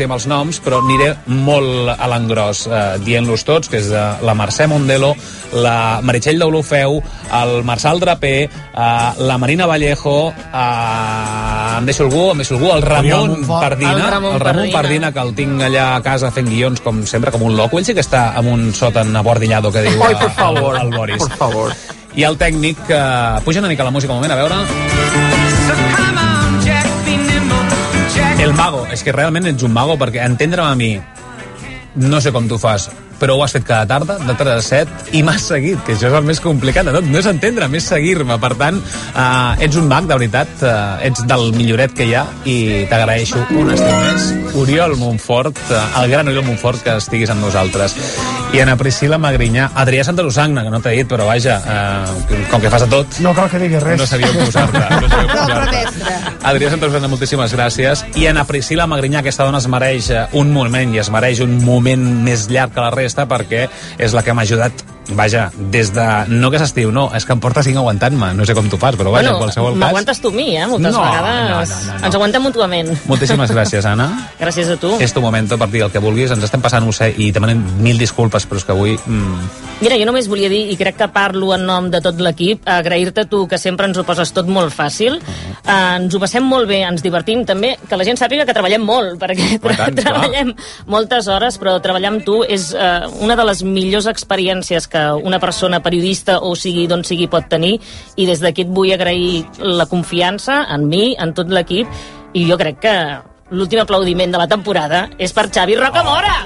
i amb els noms, però aniré molt a l'engròs, eh, dient-los tots, que és eh, la Mercè Mondelo, la Meritxell d'Olofeu, el Marçal Draper, eh, la Marina Vallejo, eh, em deixo algú, em deixo algú, el Ramon Pardina, El Ramon el Ramon Pardina. Que el tinc allà a casa fent guions, com sempre, com un loco. Ell sí que està amb un sòtan abordillado, que diu Ai, por eh, favor, el, el Boris. por favor. I el tècnic, eh, puja una mica la música un moment, a veure... El mago, és que realment ets un mago, perquè entendre'm a mi, no sé com tu fas, però ho has fet cada tarda, de 3 a 7, i m'has seguit, que això és el més complicat de tot. No és entendre'm, és seguir-me. Per tant, eh, ets un mag, de veritat, eh, ets del milloret que hi ha, i t'agraeixo un estiu més. Oriol Montfort, eh, el gran Oriol Montfort, que estiguis amb nosaltres. I Ana Priscila Magrinyà, Adrià Santa Lusagna, que no t'he dit, però vaja, eh, com que fas a tot, No cal que diguis res. no sabia on posar-te. No posar-te. Adrià Santa Rosana, moltíssimes gràcies. I Ana Priscila Magrinyà, aquesta dona es mereix eh, un moment i es mereix un moment més llarg que la resta perquè és la que m'ha ajudat vaja, des de... No que s'estiu, no, és que em porta cinc aguantant-me. No sé com tu fas, però vaja, en qualsevol cas... m'aguantes tu a mi, eh? Moltes No, vegades no, no, no, no. ens aguantem mútuament. Moltíssimes gràcies, Anna. Gràcies a tu. És tu moment per dir el que vulguis. Ens estem passant, ho sé, i demanem mil disculpes, però és que avui... Mm, Mira, jo només volia dir, i crec que parlo en nom de tot l'equip, agrair-te tu, que sempre ens ho poses tot molt fàcil. Uh-huh. Eh, ens ho passem molt bé, ens divertim també, que la gent sàpiga que treballem molt, perquè Oh, i tant, clar. treballem moltes hores, però treballar amb tu és eh, una de les millors experiències que una persona periodista o sigui d'on sigui pot tenir, i des d'aquí et vull agrair la confiança en mi, en tot l'equip, i jo crec que l'últim aplaudiment de la temporada és per Xavi Rocamora!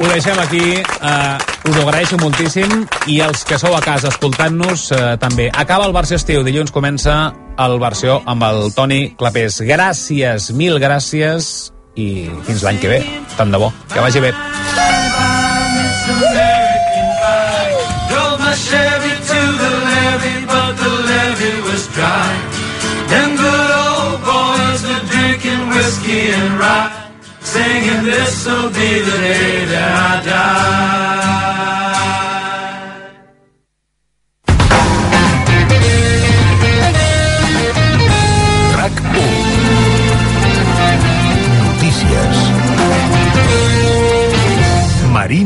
Ho deixem aquí, eh, us ho agraeixo moltíssim i els que sou a casa escoltant-nos eh, també. Acaba el versió estiu, dilluns comença el versió amb el Toni Clapés. Gràcies, mil gràcies i fins l'any que ve. Tant de bo. Que vagi bé. Them good old boys whiskey and rye, singing be the day that I die.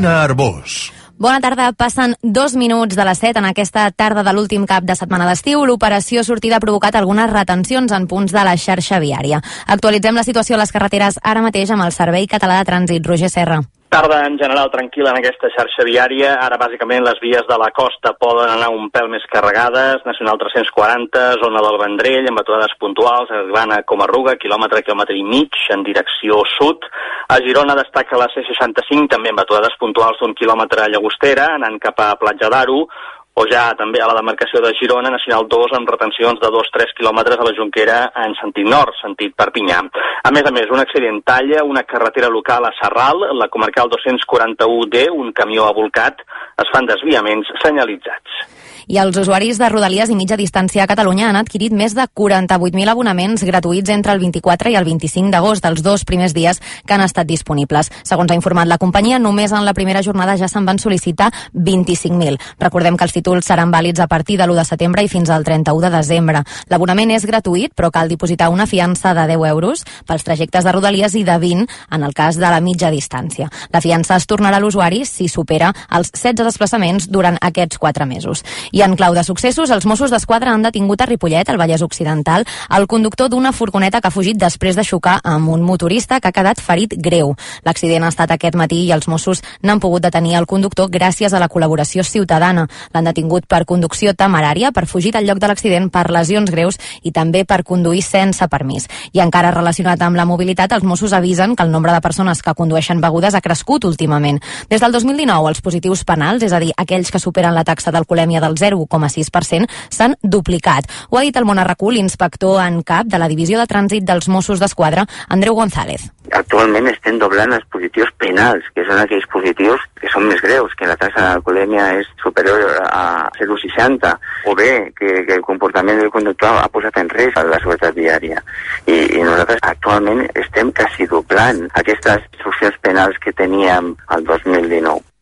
Marina Arbós. Bona tarda. Passen dos minuts de les set en aquesta tarda de l'últim cap de setmana d'estiu. L'operació sortida ha provocat algunes retencions en punts de la xarxa viària. Actualitzem la situació a les carreteres ara mateix amb el Servei Català de Trànsit. Roger Serra. Tarda en general tranquil·la en aquesta xarxa viària. Ara, bàsicament, les vies de la costa poden anar un pèl més carregades. Nacional 340, zona del Vendrell, amb aturades puntuals, arribant a Comarruga, quilòmetre, quilòmetre i mig, en direcció sud. A Girona destaca la C65, també amb aturades puntuals d'un quilòmetre a Llagostera, anant cap a Platja d'Aro, o ja també a la demarcació de Girona, Nacional 2, amb retencions de 2-3 quilòmetres a la Jonquera en sentit nord, sentit Perpinyà. A més a més, un accident talla una carretera local a Serral, la comarcal 241D, un camió ha volcat, es fan desviaments senyalitzats. I els usuaris de Rodalies i mitja distància a Catalunya han adquirit més de 48.000 abonaments gratuïts entre el 24 i el 25 d'agost, dels dos primers dies que han estat disponibles. Segons ha informat la companyia, només en la primera jornada ja se'n van sol·licitar 25.000. Recordem que els títols seran vàlids a partir de l'1 de setembre i fins al 31 de desembre. L'abonament és gratuït, però cal dipositar una fiança de 10 euros pels trajectes de Rodalies i de 20 en el cas de la mitja distància. La fiança es tornarà a l'usuari si supera els 16 desplaçaments durant aquests 4 mesos. I en clau de successos, els Mossos d'Esquadra han detingut a Ripollet, al Vallès Occidental, el conductor d'una furgoneta que ha fugit després de xocar amb un motorista que ha quedat ferit greu. L'accident ha estat aquest matí i els Mossos n'han pogut detenir el conductor gràcies a la col·laboració ciutadana. L'han detingut per conducció temerària, per fugir del lloc de l'accident per lesions greus i també per conduir sense permís. I encara relacionat amb la mobilitat, els Mossos avisen que el nombre de persones que condueixen begudes ha crescut últimament. Des del 2019, els positius penals, és a dir, aquells que superen la taxa d'alcoholèmia del 0,6%, s'han duplicat. Ho ha dit el Monarracú, l'inspector en cap de la Divisió de Trànsit dels Mossos d'Esquadra, Andreu González. Actualment estem doblant els positius penals, que són aquells positius que són més greus, que la taxa d'alcoholèmia és superior a 0,60, o bé que, que el comportament del conductor ha posat en risc la seguretat viària. I, I nosaltres actualment estem quasi doblant aquestes instruccions penals que teníem al 2019.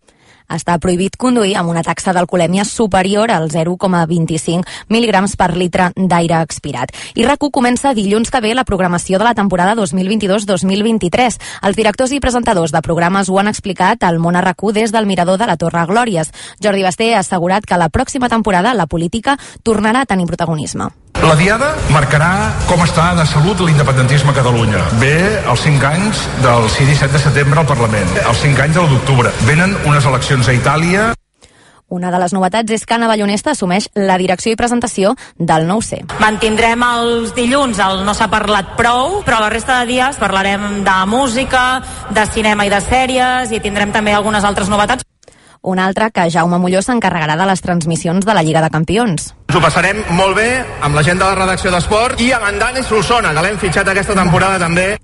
Està prohibit conduir amb una taxa d'alcoholèmia superior al 0,25 mil·ligrams per litre d'aire expirat. I RAC1 comença dilluns que ve la programació de la temporada 2022-2023. Els directors i presentadors de programes ho han explicat al món a RAC1 des del mirador de la Torre Glòries. Jordi Basté ha assegurat que la pròxima temporada la política tornarà a tenir protagonisme. La Diada marcarà com està de salut l'independentisme a Catalunya. Ve els 5 anys del 6 i 7 de setembre al Parlament, els 5 anys de l'1 d'octubre. Venen unes eleccions a Itàlia Una de les novetats és que Anna Ballonesta assumeix la direcció i presentació del nou C. Mantindrem els dilluns el No s'ha parlat prou, però la resta de dies parlarem de música, de cinema i de sèries i tindrem també algunes altres novetats. Un altre que Jaume Molló s'encarregarà de les transmissions de la Lliga de Campions. Ens ho passarem molt bé amb la gent de la redacció d'Esport i amb en Dani Solsona, que l'hem fitxat aquesta temporada també.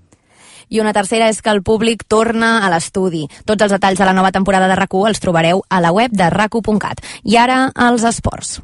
I una tercera és que el públic torna a l'estudi. Tots els detalls de la nova temporada de rac els trobareu a la web de rac I ara, els esports.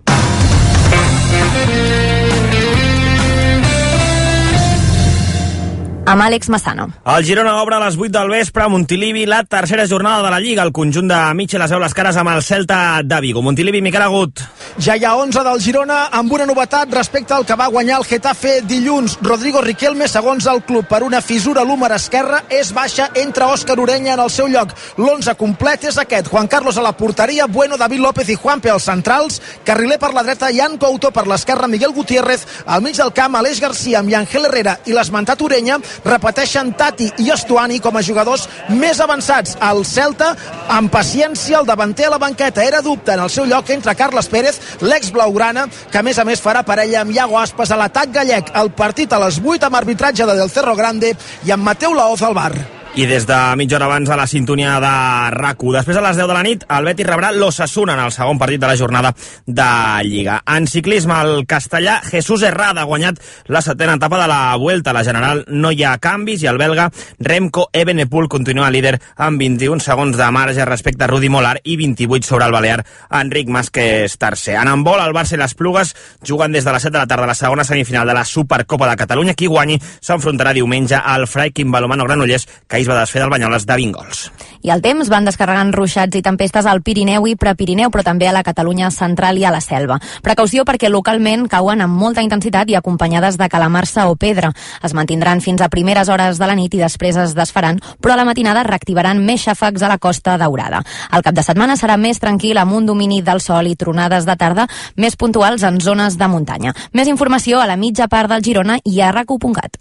Amb Àlex Massano. El Girona obre a les 8 del vespre a Montilivi la tercera jornada de la Lliga. El conjunt de Mitchell es veu les cares amb el Celta de Vigo. Montilivi, Miquel Agut. Ja hi ha 11 del Girona amb una novetat respecte al que va guanyar el Getafe dilluns. Rodrigo Riquelme, segons el club, per una fissura a l'húmer esquerra, és baixa entre Òscar Orenya en el seu lloc. L'11 complet és aquest. Juan Carlos a la porteria, Bueno, David López i Juanpe als centrals, Carriler per la dreta, Jan Couto per l'esquerra, Miguel Gutiérrez, al mig del camp, Aleix Garcia amb Ángel Herrera i l'esmentat Orenya, repeteixen Tati i Estuani com a jugadors més avançats. El Celta, amb paciència, el davanter a la banqueta era dubte en el seu lloc entre Carles Pérez, l'ex blaugrana, que a més a més farà parella amb Iago Aspas a l'atac gallec. El partit a les 8 amb arbitratge de Del Cerro Grande i amb Mateu Laoz al bar i des de mitja hora abans a la sintonia de rac Després a les 10 de la nit, el Betis rebrà l'Ossassuna en el segon partit de la jornada de Lliga. En ciclisme, el castellà Jesús Herrada ha guanyat la setena etapa de la Vuelta. A la general no hi ha canvis i el belga Remco Evenepoel continua líder amb 21 segons de marge respecte a Rudi Molar i 28 sobre el balear Enric Masquez tercer. En handbol, el Barça i les Plugues juguen des de les 7 de la tarda a la segona semifinal de la Supercopa de Catalunya. Qui guanyi s'enfrontarà diumenge al Freikin Balomano Granollers, que ahir va desfer del Banyoles de 20 gols. I el temps van descarregant ruixats i tempestes al Pirineu i Prepirineu, però també a la Catalunya central i a la selva. Precaució perquè localment cauen amb molta intensitat i acompanyades de calamarsa o pedra. Es mantindran fins a primeres hores de la nit i després es desfaran, però a la matinada reactivaran més xàfecs a la costa daurada. El cap de setmana serà més tranquil amb un domini del sol i tronades de tarda més puntuals en zones de muntanya. Més informació a la mitja part del Girona i a racu.cat.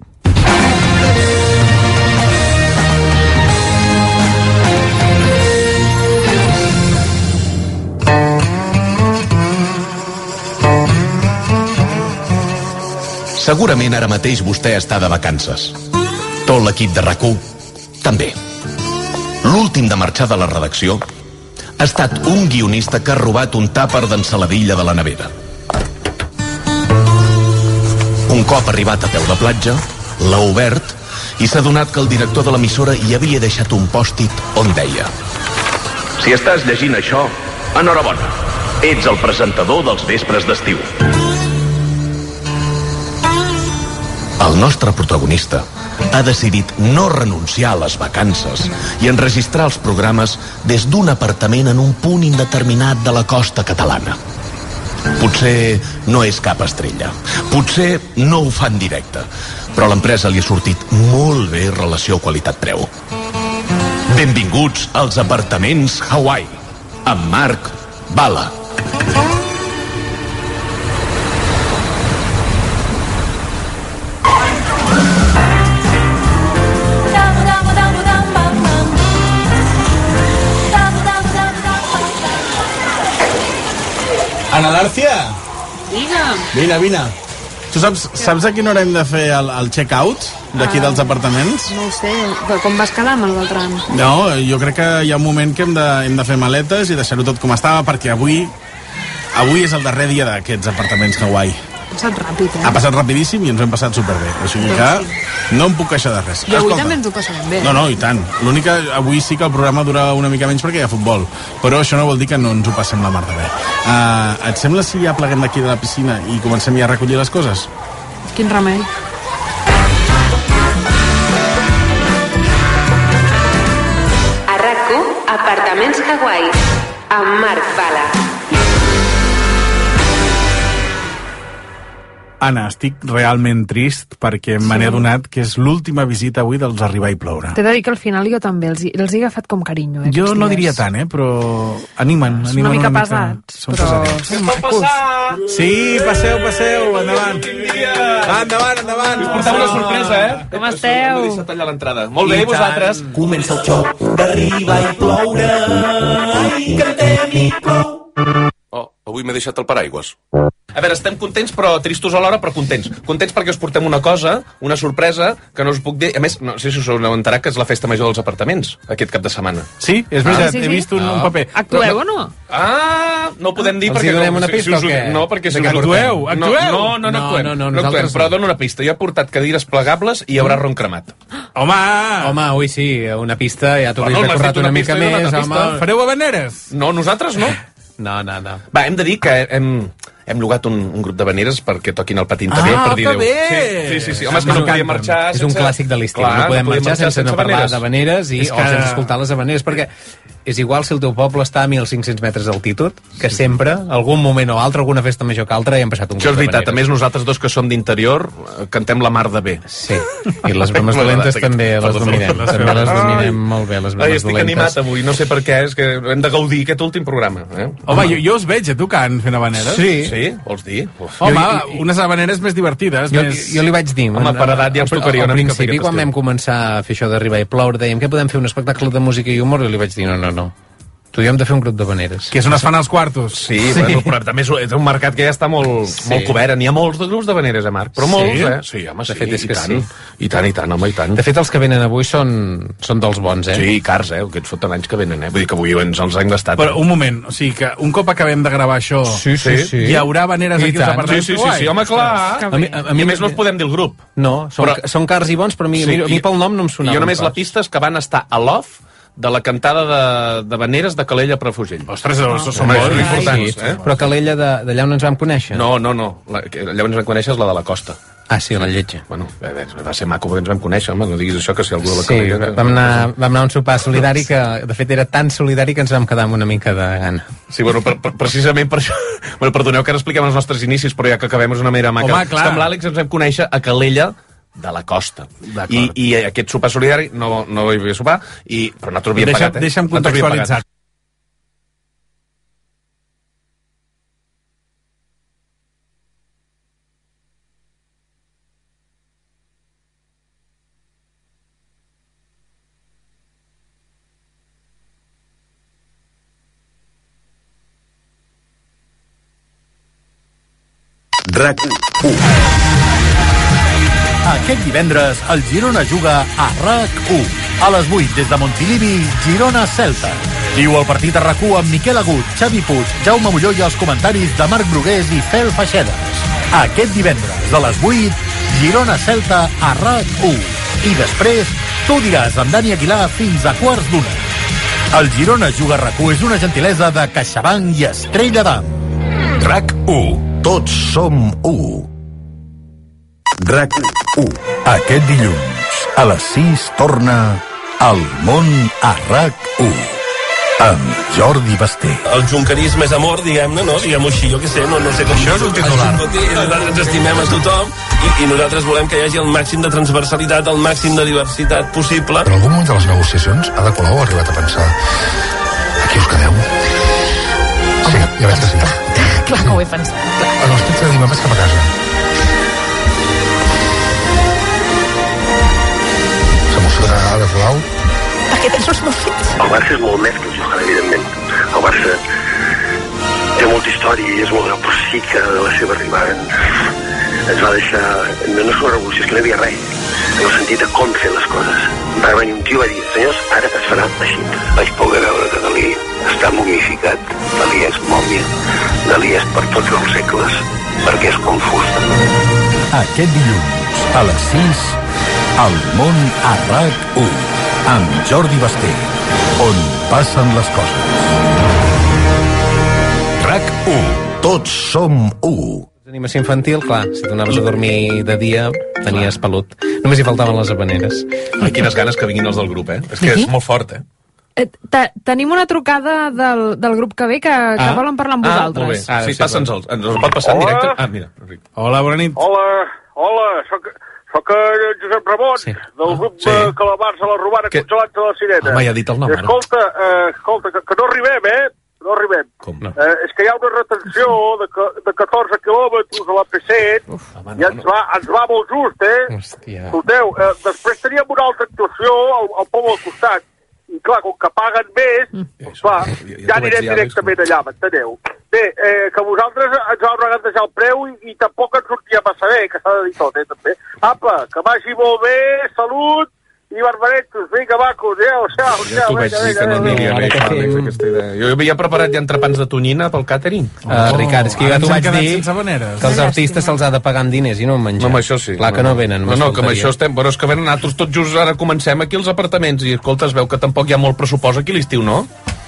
Segurament ara mateix vostè està de vacances. Tot l'equip de rac també. L'últim de marxar de la redacció ha estat un guionista que ha robat un tàper d'ensaladilla de la nevera. Un cop arribat a peu de platja, l'ha obert i s'ha donat que el director de l'emissora hi havia deixat un pòstit on deia Si estàs llegint això, enhorabona. Ets el presentador dels vespres d'estiu. El nostre protagonista ha decidit no renunciar a les vacances i enregistrar els programes des d'un apartament en un punt indeterminat de la costa catalana. Potser no és cap estrella. Potser no ho fan directe. Però l'empresa li ha sortit molt bé relació qualitat-preu. Benvinguts als apartaments Hawaii. Amb Marc Bala. Ana Lárcia, Digue'm. vine, vine. Tu saps, saps a quina hora hem de fer el, el check-out d'aquí Ah. dels apartaments? No ho sé, però com vas quedar amb el Beltran? No, jo crec que hi ha un moment que hem de, hem de fer maletes i deixar-ho tot com estava perquè avui avui és el darrer dia d'aquests apartaments Hawaii. Ha passat ràpid, eh? Ha passat rapidíssim i ens ho hem passat superbé. O sigui que no em puc queixar de res. I avui també ens ho passarem bé. No, no, i tant. L'únic que avui sí que el programa dura una mica menys perquè hi ha futbol. Però això no vol dir que no ens ho passem la mar de bé. Uh, et sembla si ja pleguem d'aquí de la piscina i comencem ja a recollir les coses? Quin remei. A RAC1, apartaments Hawaii. amb Marc Bala. Anna, estic realment trist perquè me n'he adonat que és l'última visita avui dels Arribar i Ploure. T'he de dir que al final jo també els, hi- els he agafat com carinyo. Eh, Jo no diria tant, eh? però animen. Són animen una mica pesats, Són però pesadets. són macos. Sí, passeu, passeu, endavant. Va, endavant, endavant. Us porteu una sorpresa, eh? Com esteu? M'he deixat allà a l'entrada. Molt bé, I i vosaltres? Comença el xoc d'arribar i ploure. Ai, cantem i plou. Avui m'he deixat el paraigües. A veure, estem contents, però tristos alhora, però contents. Contents perquè us portem una cosa, una sorpresa, que no us puc dir... A més, no sé si us heu enterat que és la festa major dels apartaments, aquest cap de setmana. Sí, és veritat, he vist un, un paper. Actueu o no? Ah, no ho podem dir Els hi perquè... donem no, una si- si pista us o què? No, perquè si us actueu? portem. Actueu? No, no, no, no, No, actuem. no, no, no, actuem, nosaltres però no. dono una pista. Jo he portat cadires plegables i hi haurà ron cremat. Home! Home, ui, sí, una pista, ja t'ho Bueno, dit una una pista mica més, home. pista. Fareu habaneres? No, nosaltres no. No, no, no. Va, hem de dir que hem, hem llogat un, un grup de veneres perquè toquin el patín també, Ah, per dir que bé! Sí, sí, sí, sí. Home, és que no podia marxar És sense... un clàssic de l'estiu, no podem podia marxar sense no parlar habaneres. d'habaneres i, És o que- sense escoltar les habaneres, perquè és igual si el teu poble està a 1.500 metres d'altitud, que sempre, algun moment o altre, alguna festa major que altra, hi hem passat un Això és veritat, a més nosaltres dos que som d'interior eh, cantem la mar de bé. Sí, i les bromes dolentes també les dominem. També les dominem molt bé, les bromes estic dolentes. animat avui, no sé per què, és que hem de gaudir aquest últim programa. Eh? Home, jo, jo us veig a tocant fent habaneres. Sí. Sí? Vols dir? Uf. Home, Jo- unes habaneres més divertides. Jo, més... jo li vaig dir... Home, per edat ja ens al- tocaria al una mica fer principi, quan vam començar a fer això d'arribar i ploure, dèiem que podem fer un espectacle de música i humor, i li vaig dir, no, no, no. Tu i hem de fer un grup d'habaneres. Que és on es fan els quartos. Sí, sí. Bueno, però també és, és un mercat que ja està molt, sí. molt cobert. N'hi ha molts de grups de veneres, eh, Marc? Però Sí? molts, eh? Sí, home, De sí, fet, és i que tant. sí. I tant, i tant, home, i tant. De fet, els que venen avui són, són dels bons, eh? Sí, cars, eh? Aquests foten anys que venen, eh? Vull dir que avui ens els han gastat. Però un moment, o sigui que un cop acabem de gravar això, Sí, sí, sí. hi haurà habaneres I aquí als tant. Sí, apartaments. sí, sí, sí, home, clar. A mi, a, a mi, a més no us podem dir el grup. No, són, Però- són cars i bons, però a mi, Sí, a mi i- pel nom no em I sonava. jo només la pista és que van estar a l'off de la cantada de, de Veneres de Calella a Palafrugell. Ostres, això són Home, molt importants. importants, eh? Però Calella de- d'allà on ens vam conèixer? No, no, no. La, allà on ens vam conèixer és la de la costa. Ah, sí, la lletja. Bueno, a veure, va ser maco perquè ens vam conèixer, home, no diguis això, que si algú de la Sí, Calella... que- vam anar, vam anar a un sopar solidari que, de fet, era tan solidari que ens vam quedar amb una mica de gana. Sí, bueno, per, per, precisament per això... Bueno, perdoneu que ara expliquem els nostres inicis, però ja que acabem és una manera maca. Home, clar. És que amb l'Àlex ens vam conèixer a Calella de la costa. I, I aquest sopar solidari no, no hi havia sopar, i, però nosaltres havíem Deixa, pagat, eh? deixa'm contextualitzar. RAC 1. Aquest divendres el Girona juga a RAC 1. A les 8 des de Montilivi, Girona Celta. Viu el partit a RAC 1 amb Miquel Agut, Xavi Puig, Jaume Molló i els comentaris de Marc Brugués i Fel Feixedes. Aquest divendres a les 8, Girona Celta a RAC 1. I després, tu diràs amb Dani Aguilar fins a quarts d'una. El Girona Juga a RAC 1 és una gentilesa de CaixaBank i Estrella d'Am. RAC 1. Tots som 1. RAC 1. Aquest dilluns, a les 6, torna El món a RAC 1. Amb Jordi Basté. El junquerisme és amor, diguem-ne, no? Diguem-ho així, jo què sé, no, no sé com... Això és un titular. Nosaltres ens estimem a tothom i, i nosaltres volem que hi hagi el màxim de transversalitat, el màxim de diversitat possible. En algun moment de les negociacions, Ada Colau ha arribat a pensar aquí us quedeu? Sí, ja veig que sí. Clar que ho he pensat. En els 15 de dir, me'n vaig cap a casa. S'emociona Ada Colau. Perquè tens els meus fills. El Barça és molt més que el Johan, evidentment. El Barça té molta història i és molt greu, però sí que de la seva arribada ens va deixar... No, no és una revolució, és que no hi havia res en el sentit de com fer les coses. Va venir un tio i va dir, senyors, ara es farà així. Vaig poder veure que Dalí està momificat, Dalí és mòmia, Dalí és per tots els segles, perquè és confús. Aquest dilluns, a les 6, El món a RAC 1. Amb Jordi Basté. On passen les coses. RAC 1. Tots som 1. Animació infantil, clar, si t'anaves a dormir de dia, tenies pelut. Només hi faltaven les habaneres. Ai, quines ganes que vinguin els del grup, eh? És que és molt fort, eh? Eh, te- tenim una trucada del, del grup que ve que, que Ah. volen parlar amb Ah, vosaltres. molt bé. Ah, sí, passa'ns-els. Ens els pot passar en directe? Ah, mira. Hola, bona nit. Hola, hola, soc, soc en Josep Ramon, sí. del grup Sí. sí. Calamars a la Robana, Que- congelats a la Sirena. Home, ja ha dit el nom, I ara. escolta, eh, escolta que, que no arribem, eh? No arribem. Com no? Eh, és que hi ha una retenció de, de 14 quilòmetres a la P7 i ens, va, ens va molt just, eh? Hòstia. Escolteu, eh, després teníem una altra actuació al, al poble al costat. I clar, com que paguen més, doncs clar, ja ja, vaig anirem directament allà, m'enteneu? Bé, eh, que vosaltres ens vau regatejar el preu i, i tampoc ens sortia massa bé, que s'ha de dir tot, eh, també. Apa, que vagi molt bé, salut i barbaretos. Vinga, macos, adéu, ciao, Ja ciao, t'ho vaig dir que no aniria bé, aquesta idea. Jo havia preparat ja entrepans de tonyina pel càtering. Uh, Ricard, és que jo ja t'ho vaig dir que els artistes se'ls ha de pagar amb diners i no amb menjar. No, amb això sí. Clar que no venen. No, no, que amb això estem... Però és que venen nosaltres tot just ara comencem aquí els apartaments i, escolta, es veu que tampoc hi ha molt pressupost aquí l'estiu, no?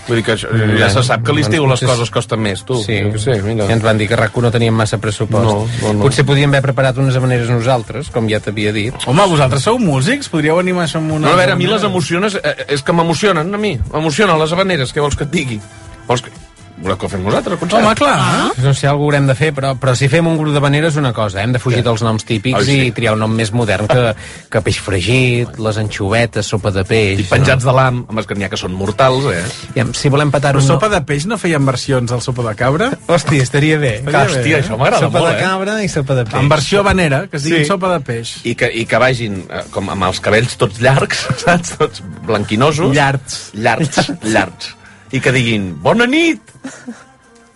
Vull dir que això, Mm, ja se sap que a l'estiu les potser- coses costen més, tu. Sí, Jo què sé, mira. ja ens van dir que RAC1 no teníem massa pressupost. No, no, no. Potser podíem haver preparat unes maneres nosaltres, com ja t'havia dit. Home, vosaltres sou músics? Podríeu animar això amb una... No, a veure, a mi les emociones... Eh, és que m'emocionen, a mi. M'emocionen les habaneres, què vols que et digui? Vols que... Voleu que ho fem nosaltres, concert? Home, clar. Ah. No sé, alguna haurem de fer, però, però si fem un grup de maneres és una cosa, hem de fugir dels noms típics Ai, sí. i triar un nom més modern que, que peix fregit, les anxovetes, sopa de peix... I penjats de l'am, home, és que n'hi ha que són mortals, eh? Ja, si volem petar Però un... sopa de peix no feien versions al sopa de cabra? Hòstia, estaria bé. Estaria bé, Hòstia, eh? això m'agrada sopa molt, de eh? cabra i sopa de peix. En versió habanera, que es digui Sí. sopa de peix. I que, I que vagin eh, com amb els cabells tots llargs, saps? Tots blanquinosos. Llargs. Llargs, llargs. I que diguin, bona nit!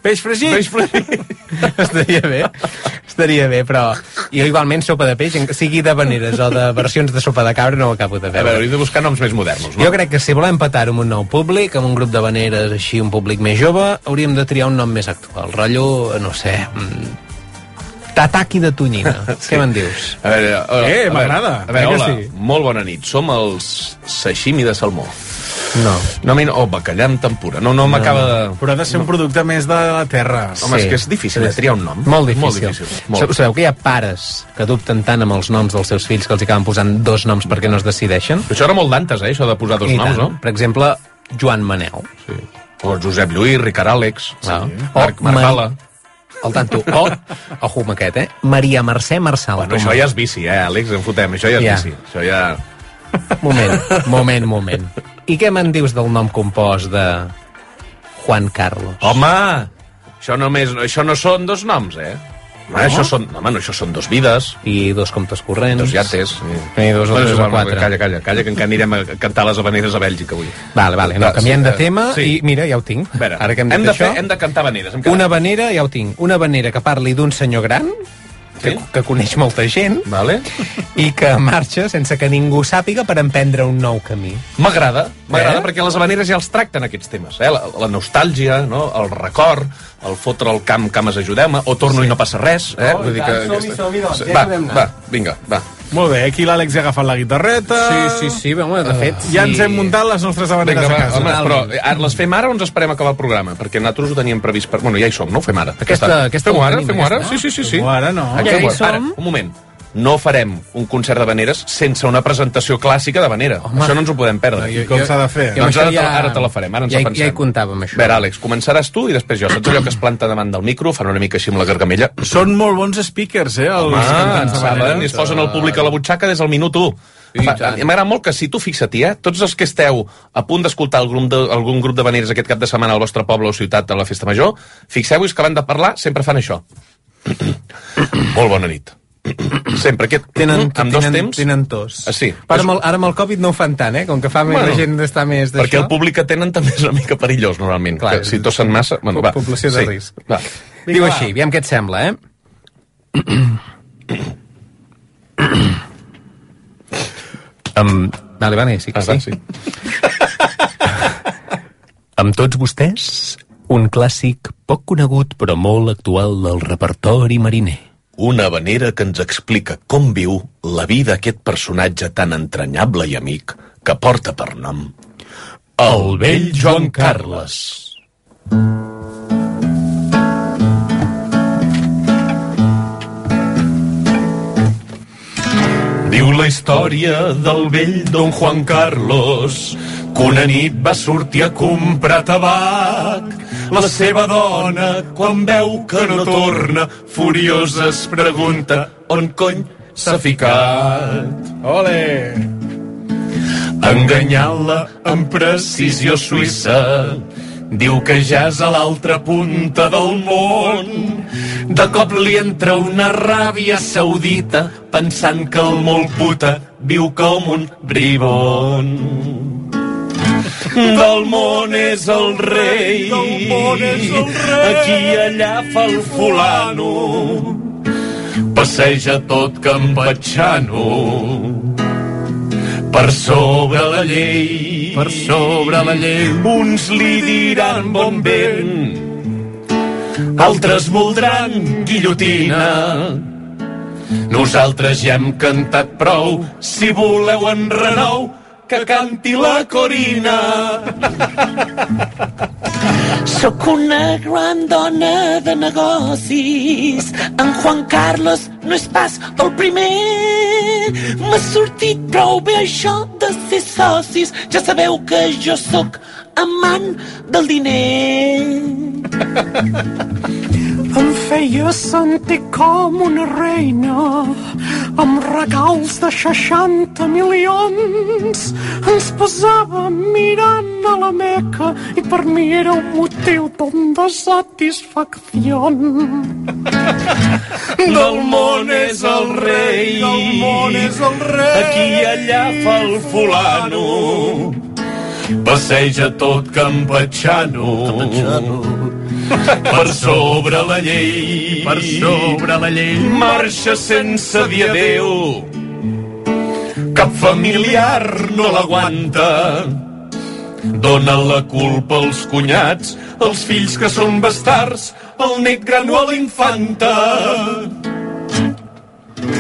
Peix fregit! Peix fregit! Estaria bé, estaria bé, però jo igualment sopa de peix, sigui de veneres o de versions de sopa de cabra, no ho acabo de A veure, veure. hauríem de buscar noms més modernos, no? Jo crec que si volem petar amb un nou públic, amb un grup de veneres així, un públic més jove, hauríem de triar un nom més actual. Rotllo, no sé... mm, Tataki de tonyina. sí. Què me'n dius? A veure, hola, Eh, a veure, m'agrada. A veure, Eh hola, sí? molt bona nit. Som els sashimi de salmó. No. No, no, oh, bacallà amb tempura. No, no, m'acaba de... Però ha de ser un producte més de la terra. Home, és que és difícil de triar un nom. Molt difícil. Molt difícil. Molt. Sabeu que hi ha pares que dubten tant amb els noms dels seus fills que els acaben posant dos noms perquè no es decideixen? Això era molt d'antes, eh, això de posar dos I noms, tant. no? Per exemple, Joan Manel. Sí. O Josep Lluís, Ricard Àlex, Ah. sí. Marc, Marc Ma- Bala. El tanto. O, ojo amb aquest, eh? Maria Mercè Marçal. Bueno, això ja és bici, eh, Àlex, en fotem. Això ja és Ja. bici. Això ja... Moment, moment, moment. I què me'n dius del nom compost de Juan Carlos? Home! Això, només, això no són dos noms, eh? No? Això són, home, no, això són dos vides. I dos comptes corrents. Dos llates. I dos o Bueno, tres o quatre. Calla, calla, calla, que encara anirem a cantar les habaneres a Bèlgica avui. Vale, vale, no, Va, canviem sí, de tema sí. i mira, ja ho tinc. Veure, Ara que hem, hem, de això, fer, hem de cantar habaneres. Hem quedat. una vanera, ja ho tinc, una vanera que parli d'un senyor gran, que, Sí. que coneix molta gent, Vale. i que marxa sense que ningú sàpiga per emprendre un nou camí. M'agrada, m'agrada Eh? perquè les habaneres ja els tracten aquests temes, eh? La, la nostàlgia, no? el record, el fotre el camp, cames ajudeu-me, o torno sí. i no passa res, eh? Oh, i tant, som-hi, som-hi, doncs, ja va, va, vinga, va. Molt bé, aquí l'Àlex ja ha agafat la guitarreta. Sí, sí, sí, home, de fet... Ja sí. ens hem muntat les nostres habaneres Vinga, a va, casa. home, però eh, ara les fem ara o ens esperem a acabar el programa? Perquè nosaltres ho teníem previst per... Bueno, ja hi som, no? Ho fem ara. Aquesta- aquesta Fem-ho ho ara, fem-ho ara? aquesta. Sí, sí, sí. sí. Fem-ho ara, no. Ja hi ara, som. un moment. No farem un concert d'habaneres sense una presentació clàssica d'habanera. Home. Això no ens ho podem perdre. No, jo- Com s'ha de fer? Jo Doncs ara, te, ara te la farem, ara ens ja, la pensem. ja hi comptava amb això. A veure, Àlex, començaràs tu i després jo. Saps allò que es planta davant del micro, fan una mica així amb la gargamella? Són molt bons speakers, eh, els Ah, cantants de saben, i es posen el públic a la butxaca des del minut 1. I Fa- tant. I M'agrada molt que si tu fixa-t'hi, eh, tots els que esteu a punt d'escoltar algun, de, algun grup de veneres aquest cap de setmana al vostre poble o ciutat a la festa major, fixeu-vos que van de parlar, sempre fan això. molt bona nit. Sempre, aquest, Tenen, amb dos tenen, temps. tenen tos. Ah, sí. Ara amb, el, ara amb el Covid no ho fan tant, eh? Com que fa més Bueno, la gent d'estar més d'això. Perquè el públic que tenen també és una mica perillós, normalment. Clar, que si tossen massa... Bueno, va, població de risc. Va. Diu així, aviam què et sembla, eh? um, vale, vale, sí que Ah, sí. va, sí. Amb tots vostès, un clàssic poc conegut però molt actual del repertori mariner. Una habanera que ens explica com viu la vida d'aquest personatge tan entranyable i amic que porta per nom el vell Joan Carles. Diu la història del vell Don Juan Carlos que una nit va sortir a comprar tabac. La seva dona, quan veu que no torna, furiosa es pregunta on cony s'ha ficat. Ole! Enganyant-la amb precisió suïssa, diu que ja és a l'altra punta del món. De cop li entra una ràbia saudita, pensant que el molt puta viu com un bribon. Del món és el rei, Del món és el rei. aquí i allà fa el fulano, passeja tot campatxano per sobre la llei. Per sobre la llei. Uns li diran bon vent, altres voldran guillotina. Nosaltres ja hem cantat prou, si voleu en renou, que canti la Corina. Sóc una gran dona de negocis. En Juan Carlos no és pas el primer. M'ha sortit prou bé això de ser socis. Ja sabeu que jo sóc amant del diner. Feia sentir com una reina amb regals de 60 milions. Ens posava mirant a la meca i per mi era un motiu ton de satisfacció. Del món és el rei. Del món és el rei. Aquí i allà fa el fulano. Passeja tot campatxano. Per sobre la llei. Per sobre la llei. Marxa sense dir adeu. Cap familiar no l'aguanta. Dóna la culpa als cunyats, als fills que són bastards, al net gran o a la infanta.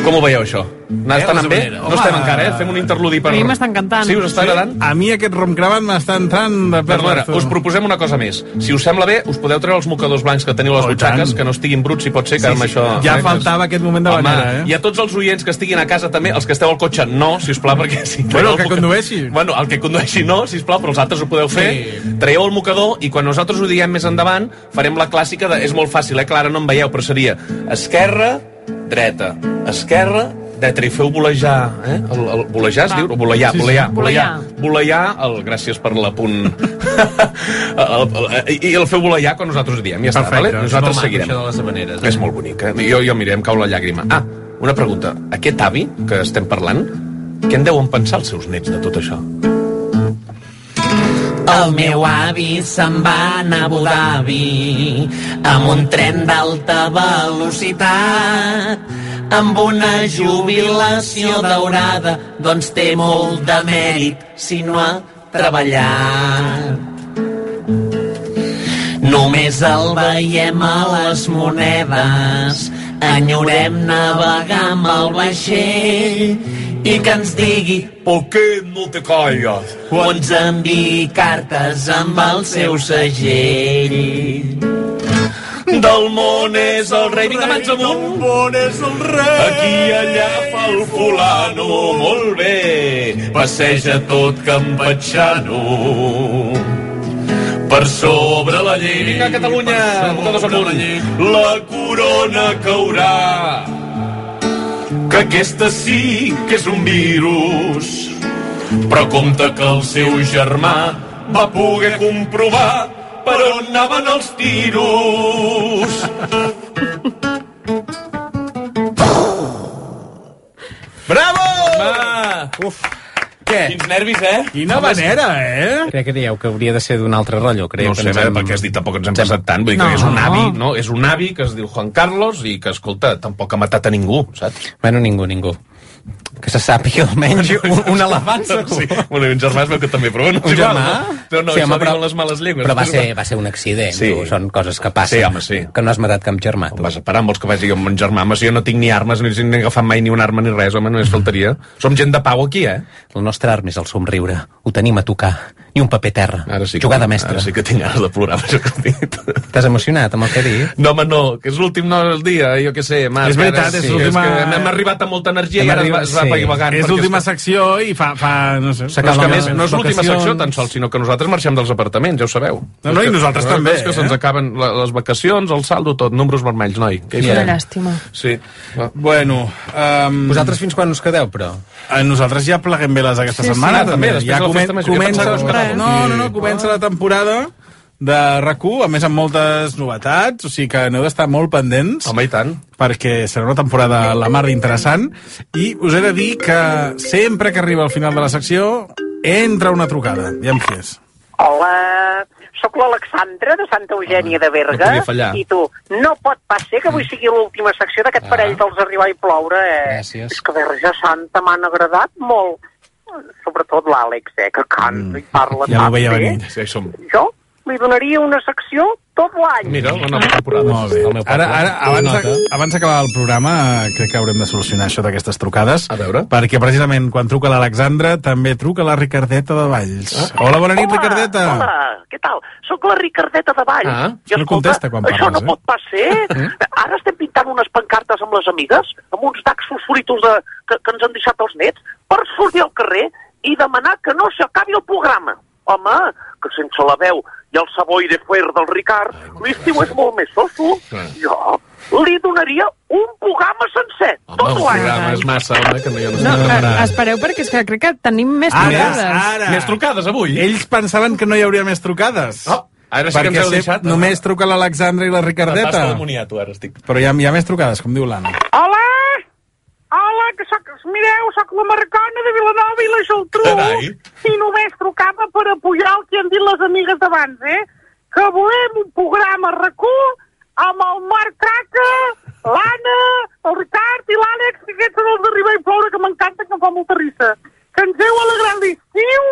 Com ho veieu, això? Estan Eh, bé? No estem encara, eh? Fem un interludi per... A mi m'està encantant. Sí, us està agradant? A mi aquest romcraven m'està entrant de Per veure, us proposem una cosa més. Si us sembla bé, us podeu treure els mocadors blancs que teniu a les Oh, i butxaques, tant. que no estiguin bruts, si pot ser, que Sí, amb sí. això... Ja eh, faltava aquest moment de banyera, eh? I a tots els oients que estiguin a casa també, els que esteu al cotxe, no, si us plau, perquè si Bueno, el que moca- condueixi. Bueno, el que condueixi no, si us plau, però els altres ho podeu fer. Sí. Traieu el mocador i quan nosaltres ho diguem més endavant, farem la clàssica de... És molt fàcil, eh? Clara, no em veieu, però seria esquerra, dreta, esquerra, dreta, i feu volejar, eh? El, el, volejar es Va. diu? Volejar, Sí, sí. volejar, Volejar. volejar. Volejar, el, gràcies per l'apunt. el, el, I el feu volejar quan nosaltres diem, ja està, Perfecte, vale? és Nosaltres seguirem. això de les habaneres, eh? És molt bonic, eh? Jo, jo mira, em cau la llàgrima. Ah, una pregunta. Aquest avi que estem parlant, què en deuen pensar els seus nets de tot això? El meu avi se'n va anar a Abu Dhabi amb un tren d'alta velocitat amb una jubilació daurada doncs té molt de mèrit si no ha treballat Només el veiem a les monedes enyorem navegar amb el vaixell i que ens digui ¿Por qué no te callas? o ens enviï cartes amb el seu segell. Del món és el rei. Vinga, mans amunt. Del món és el rei. Aquí i allà fa el fulano. Molt bé. Passeja tot campatxano. Per sobre la llei. Vinga, Catalunya. Totes amunt. La corona caurà. Que aquesta sí que és un virus. Però compte que el seu germà va poder comprovar per on anaven els tiros. Bravo! Va! Uf. Què? Quins nervis, eh? Quina manera, eh? Crec que dieu que hauria de ser d'un altre rotllo. Creieu No ho que sé, ens eh, hem- perquè has dit tampoc ens hem passat tant. Vull dir No. que és un avi, no? És un avi que es diu Juan Carlos i que, escolta, tampoc ha matat a ningú, saps? Bueno, ningú, ningú. Que se sàpiga almenys un, un elefant segur. Sí, bueno, i un germà es veu que també, però bueno, Un germà? No, no, Sí, home, però- les males llengües. Però va ser, va ser un accident, Sí. tu. són coses que passen. Sí, home, sí. Que no has matat cap germà, tu. Vas a parar, vols que vagi amb un germà? Home, si jo no tinc ni armes, ni, ni he agafat mai ni una arma ni res, home, només faltaria. Som gent de pau aquí, eh? El nostre arma és el somriure. Ho tenim a tocar. I un paper terra. Ara sí que, Jugada mestra. Ara sí que tinc ganes de plorar, això que has dit. T'has emocionat amb el que he dit? No, home, no, que és l'últim no del dia, jo què sé, Marc. És veritat, ara és sí, l'última- És que hem arribat amb molta energia Hem i ara arribat- es va sí. apagant. És l'última està- secció i fa, fa no sé... No, és que a més, no és l'última secció tan sols, sinó que nosaltres marxem dels apartaments, ja ho sabeu. No, no, És i que- nosaltres és també, que eh? se'ns acaben les vacacions, el saldo, tot, números vermells, noi. Hi Quina farem? llàstima. Sí. Bueno... Um, Vosaltres fins quan us quedeu, però? Eh, nosaltres ja pleguem veles aquesta Sí, sí, setmana. també, ja comença, quedàveu. no, no, no, comença la temporada de rac a més amb moltes novetats, o sigui que aneu d'estar molt pendents. Home, i tant. Perquè serà una temporada la mar d'interessant. I us he de dir que sempre que arriba al final de la secció entra una trucada. Ja em és. Hola, sóc l'Alexandra de Santa Eugènia de Berga. no. I tu, no pot pas ser que avui sigui l'última secció d'aquest Ah. parell dels Arribar i Ploure, eh? Gràcies. És que Verge Santa m'han agradat molt. Sobretot l'Àlex, eh, que canta i parla Ja tan m'ho veia bé. Sí, som. Jo li donaria una secció tot l'any. Mira, la nova temporada. Molt bé. Ara, ara abans, abans d'acabar el programa, eh, crec que haurem de solucionar això d'aquestes trucades. A veure. Perquè precisament quan truca l'Alexandra també truca la Ricardeta de Valls. Ah. Hola, bona nit, Hola, Ricardeta. Hola, què tal? Sóc la Ricardeta de Valls. Ah, I no contesta quan això parles, no eh? pot pas ser. Ara estem pintant unes pancartes amb les amigues, amb uns dacs fosforitos de, que, que ens han deixat els nets, per sortir al carrer i demanar que no s'acabi el programa. Home, que sense la veu i el sabó i de fuer del Ricard, l'estiu és molt més soso. Jo li donaria un programa sencer, tot Home, un l'any. programa és massa, home, que no hi ha No, eh, espereu, perquè és que crec que tenim més Ara, trucades. ara. Més trucades avui? Ells pensaven que no hi hauria més trucades. Oh, ara sí que ens perquè heu deixat, no? Només truca l'Alexandra i la T'has Ricardeta. demoniat, tu, ara estic. Però hi ha, hi ha més trucades, com diu l'Anna. Hola! Mireu, sóc la Marcona de Vilanova i la Geltrú. Carai. I només trucava per apujar el que han dit les amigues d'abans, eh? Que volem un programa RAC1 amb el Marc Traca, l'Anna, el Ricard i l'Àlex, que aquests són els d'arribar i ploure, que m'encanten, que em fa molta risa. Que ens heu alegrat l'estiu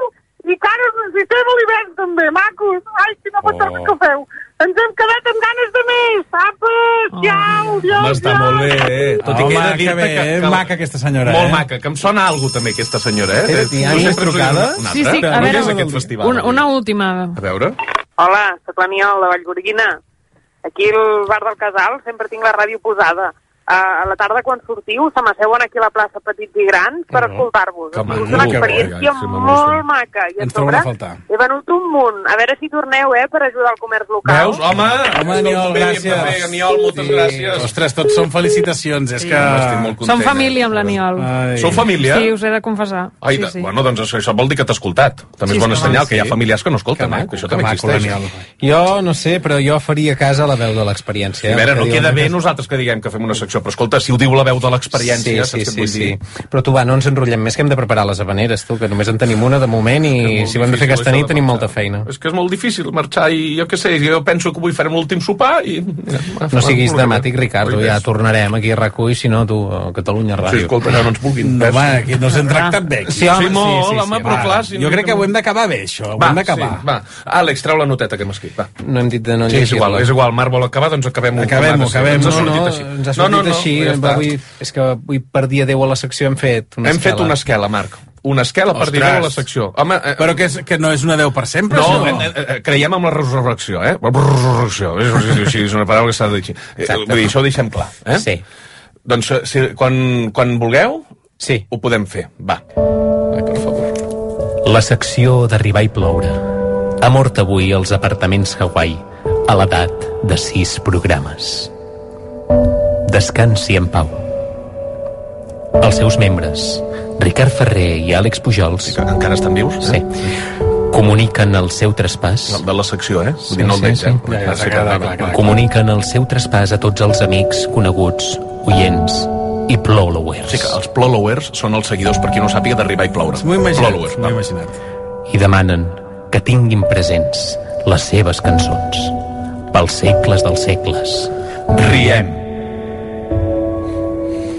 i que ara us necessitem a l'hivern també, macos. Ai, quina patarda que feu. Ens hem quedat amb ganes de més. Apa, ciao, Home, adiós, està molt bé, eh? Tot i que he de que dir-te bé, que, eh? que... Maca aquesta senyora, Molt eh? maca, que em sona alguna també, aquesta senyora, eh? Eh, ha No sé, trucades? una Sí, sí, a veure, és aquest festival. Una, una última. A veure. Hola, sóc l'Aniol, de Vallgorguina. Aquí al bar del Casal sempre tinc la ràdio posada. A la tarda, quan sortiu, se m'asseuen aquí a la plaça Petits i Grans per escoltar-vos. Que Ha sigut maco, una experiència bo, que bo, molt sí. maca. I Ens trobem a sobre faltar. he venut un munt. A veure si torneu, eh, per ajudar al comerç local. Veus? Home, Home, Aniol, bé, gràcies. Bé, Aniol, moltes gràcies. Ostres, tots són felicitacions, és Sí. que... Estic molt content, Som família amb l'Aniol. Sou família? Sí, us he de confessar. Ai, sí, sí. bueno, doncs això, això vol dir que t'ha escoltat. També Sí, és bon sí, senyal, sí. que hi ha familiars que no escolten, Que eh? maco, Que això que també maco, existeix. Jo no sé, però jo faria a casa la veu de l'experiència. A veure, no Que queda bé nosaltres que diguem que fem una secció, però escolta, si ho diu la veu de l'experiència, Sí, saps sí, sí, vull sí. dir? Però tu va, no ens enrotllem més que hem de preparar les habaneres, tu, que només en tenim una de moment i si ho hem de fer aquesta això nit tenim molta feina. És que és molt difícil marxar i jo què sé, jo penso que avui farem l'últim sopar i... Mira, No siguis va, dramàtic, Ricardo, ja tornarem aquí a RAC1 i si no, tu, a Catalunya Ràdio. Sí, escolta, no ens vulguin. No, home, aquí no s'han tractat bé. Sí, home, Sí, molt, sí, sí, home, sí, però va. clar... Si Jo crec que ho hem d'acabar bé, això. Ho Va, hem d'acabar. Sí, va. Àlex, treu la noteta que hem escrit, va. No hem dit de no Sí, és igual, llegir-la. és igual. Marc vol acabar, doncs acabem-ho. Acabem-ho, acabem-ho. Ens ha No, sortit no, així. ens sortit així. ja avui, és que avui per dia 10 a la secció hem fet una Hem fet escala. una esquela, Marc. Una esquela per dir Ostres. a la secció. Home, eh, Però que, és, que no és una 10 per sempre, no, això? eh, eh, creiem en la resurrecció, eh? La resurrecció, és, és, és, és una paraula que s'ha de dir així. Eh, Vull dir, això ho deixem clar, eh? Sí. Doncs eh, si, quan, quan vulgueu, sí. ho podem fer. Va. Ai, per favor. La secció d'arribar i ploure ha mort avui als apartaments Hawaii a l'edat de sis programes. Descansi en pau. Els seus membres, Ricard Ferrer i Àlex Pujols... Que encara estan vius? Sí. Comuniquen el seu traspàs... De la secció, eh? Vull dir, no el veig, eh? Ja, ja, Sí, clar, clar, clar. Comuniquen el seu traspàs a tots els amics, coneguts, oients i plowers. Sí que els plolowers són els seguidors, per qui no sàpiga, d'arribar i ploure. M'ho he imaginat, m'ho he imaginat. i demanen que tinguin presents les seves cançons pels segles dels segles. Riem.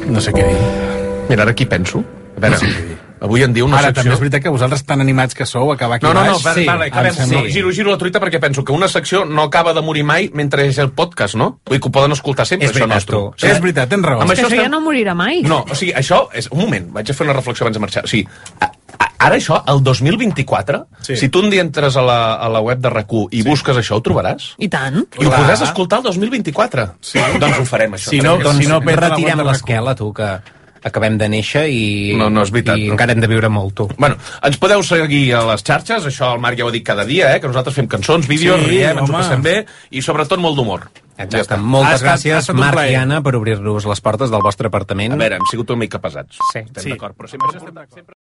No sé què dir. Mira, ara aquí penso. A veure, No sé què dir. avui en diu una Ara, també secció... és veritat que vosaltres tan animats que sou, acabar aquí No, no, no, baix... vale, vale, acabem. em sembla- No, giro, giro la truita perquè penso que una secció no acaba de morir mai mentre és el podcast, no? Vull dir que ho poden escoltar sempre, És això veritat, nostre. tu. És veritat, tens raó. Amb És que això això ja estem... no morirà mai. No, o sigui, això és... Un moment, vaig a fer una reflexió abans de marxar. O sigui, Ara això, el 2024, sí. si tu un dia entres a la, a la web de rac i sí. busques això, ho trobaràs. I tant. I ho podràs escoltar el 2024. Sí. Doncs ho farem, això. Si no, doncs si no, retirem l'esquela, tu, que acabem de néixer i, No, no és veritat, i no. encara hem de viure molt, tu. Bueno, ens podeu seguir a les xarxes, això el Marc ja ho ha dit cada dia, eh, que nosaltres fem cançons, vídeos, Sí, riem, ens ho home. passem bé, i sobretot molt d'humor. Exacte. Moltes Ha estat- ha gràcies, Marc i Anna, per obrir-nos les portes del vostre apartament. A veure, hem sigut una mica pesats. Sí. Estem d'acord, però sempre